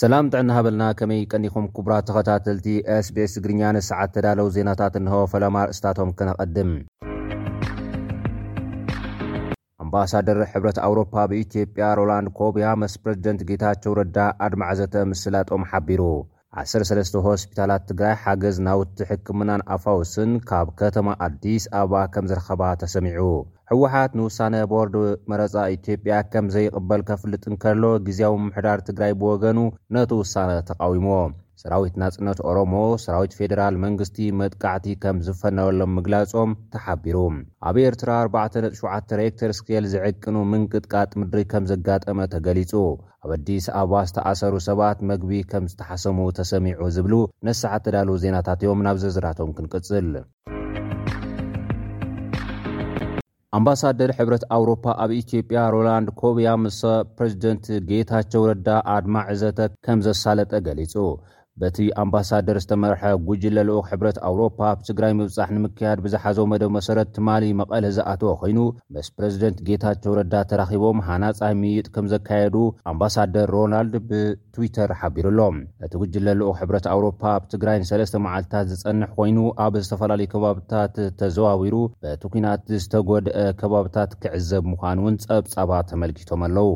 ሰላም ጥዕና ሃበልና ከመይ ቀኒኹም ኩቡራት ተኸታተልቲ ኤስቤስ ትግርኛ ንሰዓት ተዳለው ዜናታት እንሆ ፈለማ ርእስታቶም ከነቐድም ኣምባሳደር ሕብረት ኣውሮፓ ብኢትዮጵያ ሮላንድ ኮብያ ምስ ፕረዚደንት ጌታቸው ረዳ ኣድማዕ ዘተ ምስላጦም ሓቢሩ ዓሰርተ ሰለስተ ሆስፒታላት ትግራይ ሓገዝ ናውቲ ሕክምናን ኣፋውስን ካብ ከተማ ኣዲስ ኣበባ ከምዝረኸባ ተሰሚዑ። ህወሓት ንውሳነ ቦርድ መረፃ ኢትዮጵያ ከምዘይቕበል ከፍልጥ እንከሎ ግዝያዊ ምምሕዳር ትግራይ ብወገኑ ነቲ ውሳነ ተቓዊምዎ። ሰራዊት ናፅነት ኦሮሞ ሰራዊት ፌዴራል መንግስቲ መጥቃዕቲ ከምዝፈነወሎም ምግላፆም ተሓቢሩ። ኣብ ኤርትራ ኣርባዕተ ነጥቢ ሸውዓተ ሬክተር ስኬል ዝዕቅኑ ምንቅጥቃጥ ምድሪ ከምዘጋጠመ ተገሊፁ። ኣብ ኣዲስ ኣበባ ዝተኣሰሩ ሰባት መግቢ ከም ዝተሓሰሙ ተሰሚዑ ዝብሉ ነዚ ሰዓት ዝተዳለዉ ዜናታት እዮም ናብ ዝርዝራቶም ክንቅጽል። ኣምባሳደር ሕብረት ኣውሮፓ ኣብ ኢትዮጵያ ሮላንድ ኮብያ ምስ ፕረዚደንት ጌታቸው ረዳ ኣድማዒ ዘተ ከምዘሳለጠ ገሊጹ። በቲ ኣምባሳደር ዝተመርሐ ጉጅለ ልኡኽ ሕብረት ኣውሮፓ ኣብ ትግራይ ምብጻሕ ንምክያድ ብዝሓዞ መደብ መሰረት ትማሊ መቐለ ዝኣተወ ኮይኑ ምስ ፕረዚደንት ጌታቸው ረዳ ተራኺቦም ሃናጻይ ምይይጥ ከምዘካየዱ ኣምባሳደር ሮናልድ ብትዊተር ሓቢሩ ኣሎ። እቲ ጉጅለ ልኡኽ ሕብረት ኣውሮፓ ኣብ ትግራይ ንሰለስተ መዓልትታት ዝጸንሕ ኮይኑ ኣብ ዝተፈላለዩ ከባብታት ተዘዋዊሩ በቲ ኲናት ዝተጎድአ ከባብታት ክዕዘብ ምዃኑ እውን ጸብጻባት ኣመልኪቶም ኣለዉ።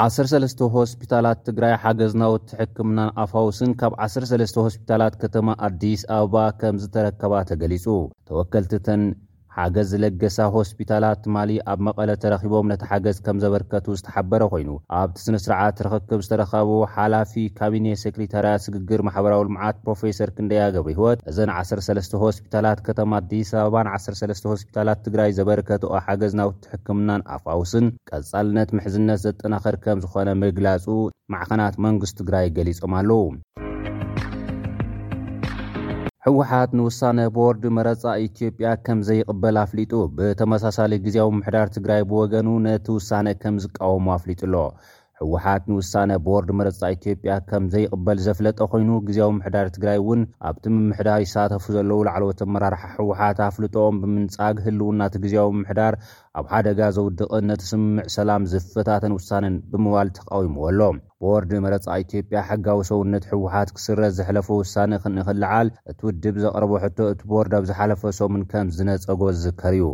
ዓሰርተ ሰለስተ ሆስፒታላት ትግራይ ሓገዝ ናውቲ ሕክምናን ኣፋውስን ካብ ዓሰርተ ሰለስተ ሆስፒታላት ከተማ ኣዲስ ኣበባ ከምዝተረከባ ተገሊፁ። ተወከልቲ እተን ሓገዝ ዝለገሳ ሆስፒታላት ትማሊ ኣብ መቐለ ተረኺቦም ነቲ ሓገዝ ከምዘበርከቱ ዝተሓበረ ኮይኑ፣ ኣብቲ ስነስርዓት ርኽክብ ዝተረኸቡ ሓላፊ ካቢኔ ሴክሪታሪያት ስግግር ማሕበራዊ ልምዓት ፕሮፌሰር ክንደያ ገብሪሂወት እዘን ዓሰርተ ሰለስተ ሆስፒታላት ከተማ ኣዲስ ኣበባን ዓሰርተ ሰለስተ ሆስፒታላት ትግራይ ዘበርከትኦ ሓገዝ ናውቲ ሕክምናን ኣፋውስን ቀፃልነት ምሕዝነት ዘጠናኽር ከም ዝኾነ ምግላፁ ማዕኸናት መንግስቲ ትግራይ ገሊፆም ኣለው። ህወሓት ንውሳነ ቦርድ መረፃ ኢትዮጵያ ከም ዘይቕበል ኣፍሊጡ። ብተመሳሳሊ ግዝያዊ ምምሕዳር ትግራይ ብወገኑ ነቲ ውሳነ ከም ዝቃወሞ ኣፍሊጡ ኣሎ። ህወሓት ንውሳነ ቦርድ መረፃ ኢትዮጵያ ከም ዘይቕበል ዘፍለጠ ኮይኑ ግዝያዊ ምምሕዳር ትግራይ እውን ኣብቲ ምምሕዳር ይሳተፉ ዘለው ላዕለዎት ኣመራርሓ ህወሓት ኣፍልጦኦም ብምንፃግ ህልውና እቲ ግዝያዊ ምምሕዳር ኣብ ሓደጋ ዘውድቕን ነቲ ስምምዕ ሰላም ዝፈታተን ውሳነን ብምባል ተቓዊምዎ ኣሎ። ቦርድ መረጻ ኢትዮጵያ ሕጋዊ ሰውነት ህወሓት ክስረዝ ዘሕለፎ ውሳነ ንኽልዓል እቲ ውድብ ዘቕረቦ ሕቶ እቲ ቦርድ ኣብ ዝሓለፈ ሰሙን ከም ዝነጸጎ ዝዝከር እዩ።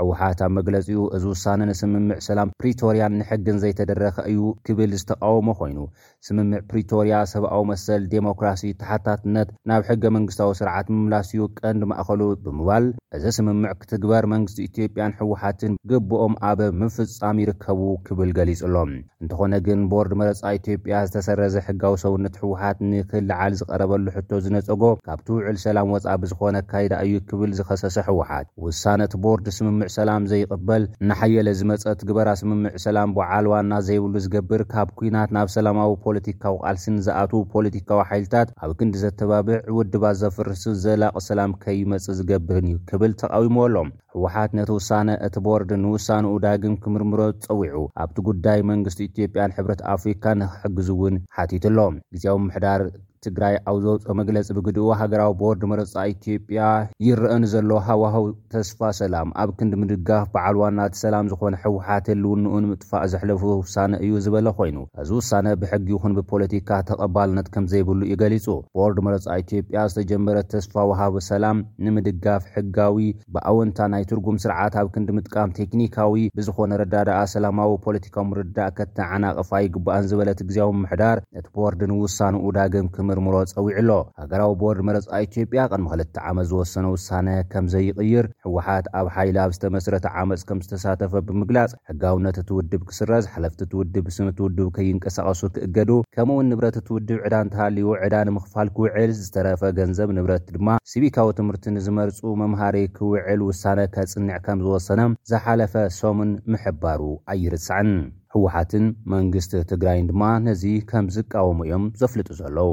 ህወሓት ኣብ መግለጺኡ እዚ ውሳነ ንስምምዕ ሰላም ፕሪቶርያን ንሕግን ዘይተደረኸ እዩ ክብል ዝተቓወሞ ኮይኑ ስምምዕ ፕሪቶርያ ሰብኣዊ መሰል፣ ዴሞክራሲ፣ ተሓታትነት፣ ናብ ሕገ መንግስታዊ ስርዓት ምምላስ ዩ ቀንዲ ማእኸሉ ብምባል እዚ ስምምዕ ክትግበር መንግስቲ ኢትዮጵያን ህወሓትን ግቡኦም ኣብ ምፍፃም ይርከቡ ክብል ገሊፁ ኣሎ። እንተኾነ ግን ቦርድ መረፃ ኢትዮጵያ ዝተሰረዘ ሕጋዊ ሰውነት ህወሓት ንክልዓል ዝቐረበሉ ሕቶ ዝነፀጎ ካብቲ ውዕል ሰላም ወፃኢ ብዝኾነ ኣካይዳ እዩ ክብል ዝኸሰሰ ህወሓት ውሳነ እቲ ቦርድ ስምምዕ ሰላም ዘይቕበል፣ እናሓየለ ዝመጸ ትግበራ ስምምዕ ሰላም ቦዓል ዋና ዘይብሉ ዝገብር፣ ካብ ኩናት ናብ ሰላማዊ ፖለቲካዊ ቃልሲ ንዝኣትዉ ፖለቲካዊ ሓይልታት ኣብ ክንዲ ዘተባብዕ፣ ውድባት ዘፍርስን ዘላቒ ሰላም ከይመጽእ ዝገብርን እዩ ክብል ተቓዊምዎ ኣሎ። ህወሓት ነቲ ውሳነ እቲ ቦርድ ንውሳንኡ ዳግም ክምርምሮ ጸዊዑ፣ ኣብቲ ጉዳይ መንግስቲ ኢትዮጵያን ሕብረት ኣፍሪካን ንክሕግዝ'ውን ሓቲቱ ኣሎ። ግዝያዊ ምምሕዳር። ትግራይ ኣብ ዘውፅኦ መግለፂ ብግድኡ ሃገራዊ ቦርድ መረፃ ኢትዮጵያ ይረኣ ንዘሎ ሃዋህው ተስፋ ሰላም ኣብ ክንዲ ምድጋፍ በዓል ዋና እቲ ሰላም ዝኾነ ህወሓት ህልውንኡ ንምጥፋእ ዘሕለፎ ውሳነ እዩ ዝበለ ኮይኑ እዚ ውሳነ ብሕጊ ይኹን ብፖለቲካ ተቐባልነት ከምዘይብሉ እዩ ገሊፁ። ቦርድ መረፃ ኢትዮጵያ ዝተጀመረ ተስፋ ወሃቢ ሰላም ንምድጋፍ ሕጋዊ ብኣወንታ ናይ ትርጉም ስርዓት ኣብ ክንዲ ምጥቃም ቴክኒካዊ ብዝኾነ ረዳድኣ ሰላማዊ ፖለቲካዊ ምርድዳእ ከተዓናቕፍ ኣይግባእን ዝበለት ግዝያዊ ምምሕዳር ነቲ ቦርድ ንውሳንኡ ዳግም ክምርምሮ ጸዊዑ ኣሎ። ሃገራዊ ቦርድ መረጻ ኢትዮጵያ ቅድሚ ክልተ ዓመት ዝወሰኖ ውሳነ ከምዘይቕይር ህወሓት ኣብ ሓይሊ ኣብ ዝተመስረተ ዓመጽ ከምዝተሳተፈ ብምግላጽ፣ ሕጋውነት እቲ ውድብ ክስረዝ፣ ሓለፍቲ እቲ ውድብ ብስም እቲ ውድብ ከይንቀሳቐሱ ክእገዱ፣ ከምኡ እውን ንብረት እቲ ውድብ ዕዳ እንተሃልዩዎ ዕዳ ንምኽፋል ክውዕል፣ ዝተረፈ ገንዘብ ንብረት ድማ ሲቪካዊ ትምህርቲ ንዝመርፁ መምሃሪ ክውዕል ውሳነ ከፅንዕ ከምዝወሰነ ዝሓለፈ ሰሙን ምሕባሩ ኣይርሳዕን። ህወሓትን መንግስቲ ትግራይን ድማ ነዚ ከምዝቃወሙ እዮም ዘፍልጡ ዘለዉ።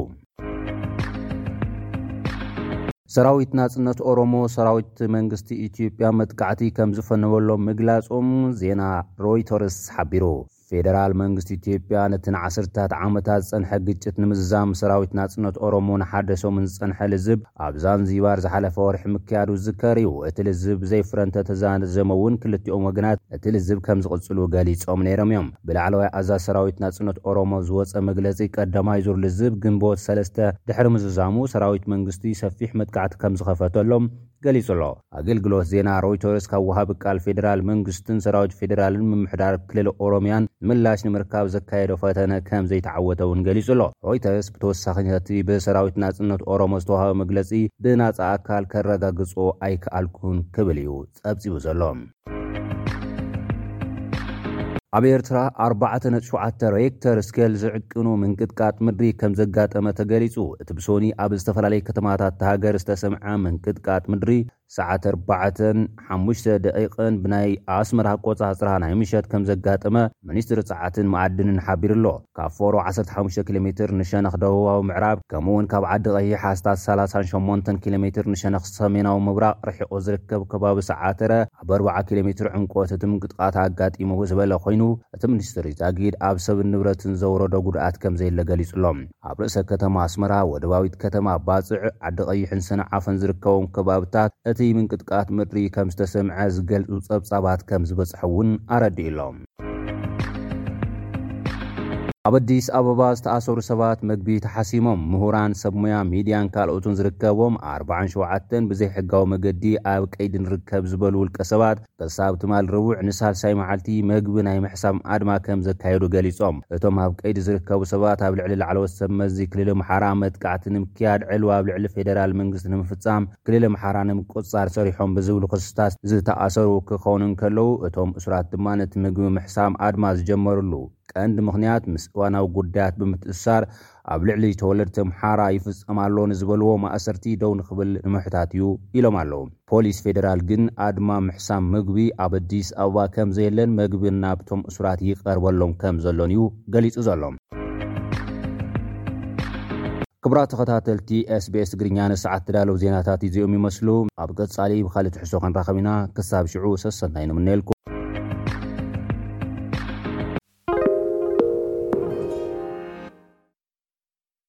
ሰራዊት ናጽነት ኦሮሞ ሰራዊት መንግስቲ ኢትዮጵያ መጥቃዕቲ ከም ዝፈነበሎም ምግላጾም ዜና ሮይተርስ ሓቢሩ። ፌደራል መንግስቲ ኢትዮጵያ ነቲ ንዓሰርታት ዓመታት ዝጸንሐ ግጭት ንምዝዛም ሰራዊት ናጽነት ኦሮሞ ንሓደ ሰሙን ዝጸንሐ ልዝብ ኣብ ዛንዚባር ዝሓለፈ ወርሒ ምክያዱ ዝዝከር እዩ። እቲ ልዝብ ብዘይፍረ እንተተዛዘመ እውን ክልቲኦም ወገናት እቲ ልዝብ ከምዝቕፅሉ ገሊፆም ነይሮም እዮም። ብላዕለዋይ ኣዛዚ ሰራዊት ናፅነት ኦሮሞ ዝወፀ መግለፂ ቀዳማይ ዙር ልዝብ ግንቦት ሰለስተ ድሕሪ ምዝዛሙ ሰራዊት መንግስቲ ሰፊሕ መጥቃዕቲ ከምዝኸፈተሎም ገሊፁ ኣሎ። ኣገልግሎት ዜና ሮይተርስ ካብ ወሃቢ ቃል ፌደራል መንግስትን ሰራዊት ፌደራልን ምምሕዳር ክልል ኦሮሚያን ምላሽ ንምርካብ ዘካየዶ ፈተነ ከም ዘይተዓወተ እውን ገሊጹ'ሎ። ሮይተርስ ብተወሳኺ ነቲ ብሰራዊት ናጽነት ኦሮሞ ዝተዋህበ መግለጺ ብናጻ ኣካል ከረጋግጾ ኣይከኣልኩን ክብል እዩ ጸብጺቡ ዘሎ። ኣብ ኤርትራ ኣርባዕተ ነጥቢ ሸውዓተ ሬክተር ስኬል ዝዕቅኑ ምንቅጥቃጥ ምድሪ ከም ዘጋጠመ ተገሊጹ። እቲ ብሶኒ ኣብ ዝተፈላለየ ከተማታት እታ ሃገር ዝተሰምዐ ምንቅጥቃጥ ምድሪ ሰዓት ኣርባዕተን ሓሙሽተ ደቒቕን ብናይ ኣስመራ ኣቆጻጽራ ናይ ምሸት ከም ዘጋጠመ ሚኒስትሪ ጸዓትን መኣድንን ሓቢሩ'ሎ። ካብ ፎሮ ዓሰርተ ሓሙሽተ ኪሎ ሜትር ንሸነኽ ደቡባዊ ምዕራብ ከምኡ'ውን ካብ ዓዲ ቐይሕ ኣስታት ሰላሳን ሸሞንተን ኪሎ ሜትር ንሸነኽ ሰሜናዊ ምብራቕ ርሒቑ ዝርከብ ከባቢ ሰዓተረ ኣብ ኣርብዓ ኪሎ ሜትር ዕምቆት እቲ ምንቅጥቓት ኣጋጢሙ ዝበለ ኮይኑ እቲ ሚኒስትሪ ዛጊድ ኣብ ሰብን ንብረትን ዘውረዶ ጉድኣት ከምዘየለ ገሊጹ'ሎ። ኣብ ርእሰ ከተማ ኣስመራ፣ ወደባዊት ከተማ ባጽዕ፣ ዓዲ ቐይሕን ሰንዓፈን ዝርከቦም ከባብታት እቲ ምንቅጥቓት ምድሪ ከምዝተሰምዐ ዝገልጹ ጸብጻባት ከምዝበጽሖ'ውን ኣረዲኡ'ሎ። ኣብ ኣዲስ ኣበባ ዝተኣሰሩ ሰባት መግቢ ተሓሲሞም። ምሁራን፣ ሰብ ሙያ ሚድያን ካልኦትን ዝርከቦም ኣርብዓን ሸውዓተን ብዘይሕጋዊ መገዲ ኣብ ቀይዲ ንርከብ ዝበሉ ውልቀ ሰባት ክሳብ ትማል ረቡዕ ንሳልሳይ መዓልቲ መግቢ ናይ ምሕሳም ኣድማ ከም ዘካየዱ ገሊፆም። እቶም ኣብ ቀይዲ ዝርከቡ ሰባት ኣብ ልዕሊ ላዕለዎት ሰብ መዚ ክልል ኣምሓራ መጥቃዕቲ ንምክያድ ዕልዋ ኣብ ልዕሊ ፌደራል መንግስቲ ንምፍፃም ክልል ኣምሓራ ንምቁፅፃር ሰሪሖም ብዝብሉ ክስታት ዝተኣሰሩ ክኾኑ እንከለዉ እቶም እሱራት ድማ ነቲ ምግቢ ምሕሳም ኣድማ ዝጀመርሉ ቀንዲ ምኽንያት ምስ እዋናዊ ጉዳያት ብምትእስሳር ኣብ ልዕሊ ተወለድቲ ኣምሓራ ይፍፀም ኣሎ ንዝበልዎ ማእሰርቲ ደው ንኽብል ንምሕታት እዩ ኢሎም ኣለዉ። ፖሊስ ፌደራል ግን ኣድማ ምሕሳም ምግቢ ኣብ ኣዲስ ኣበባ ከምዘየለን መግቢ ናብቶም እሱራት ይቐርበሎም ከምዘሎን እዩ ገሊፁ ዘሎ። ክቡራት ተኸታተልቲ sbs ትግርኛ ንሰዓት ትዳለዉ ዜናታት እዚኦም ይመስሉ ኣብ ቀጻሊ ብካልእ ትሕሶ ክንራኸብ ኢና ክሳብ ሽዑ ሰሰናይ ንምነየልኩም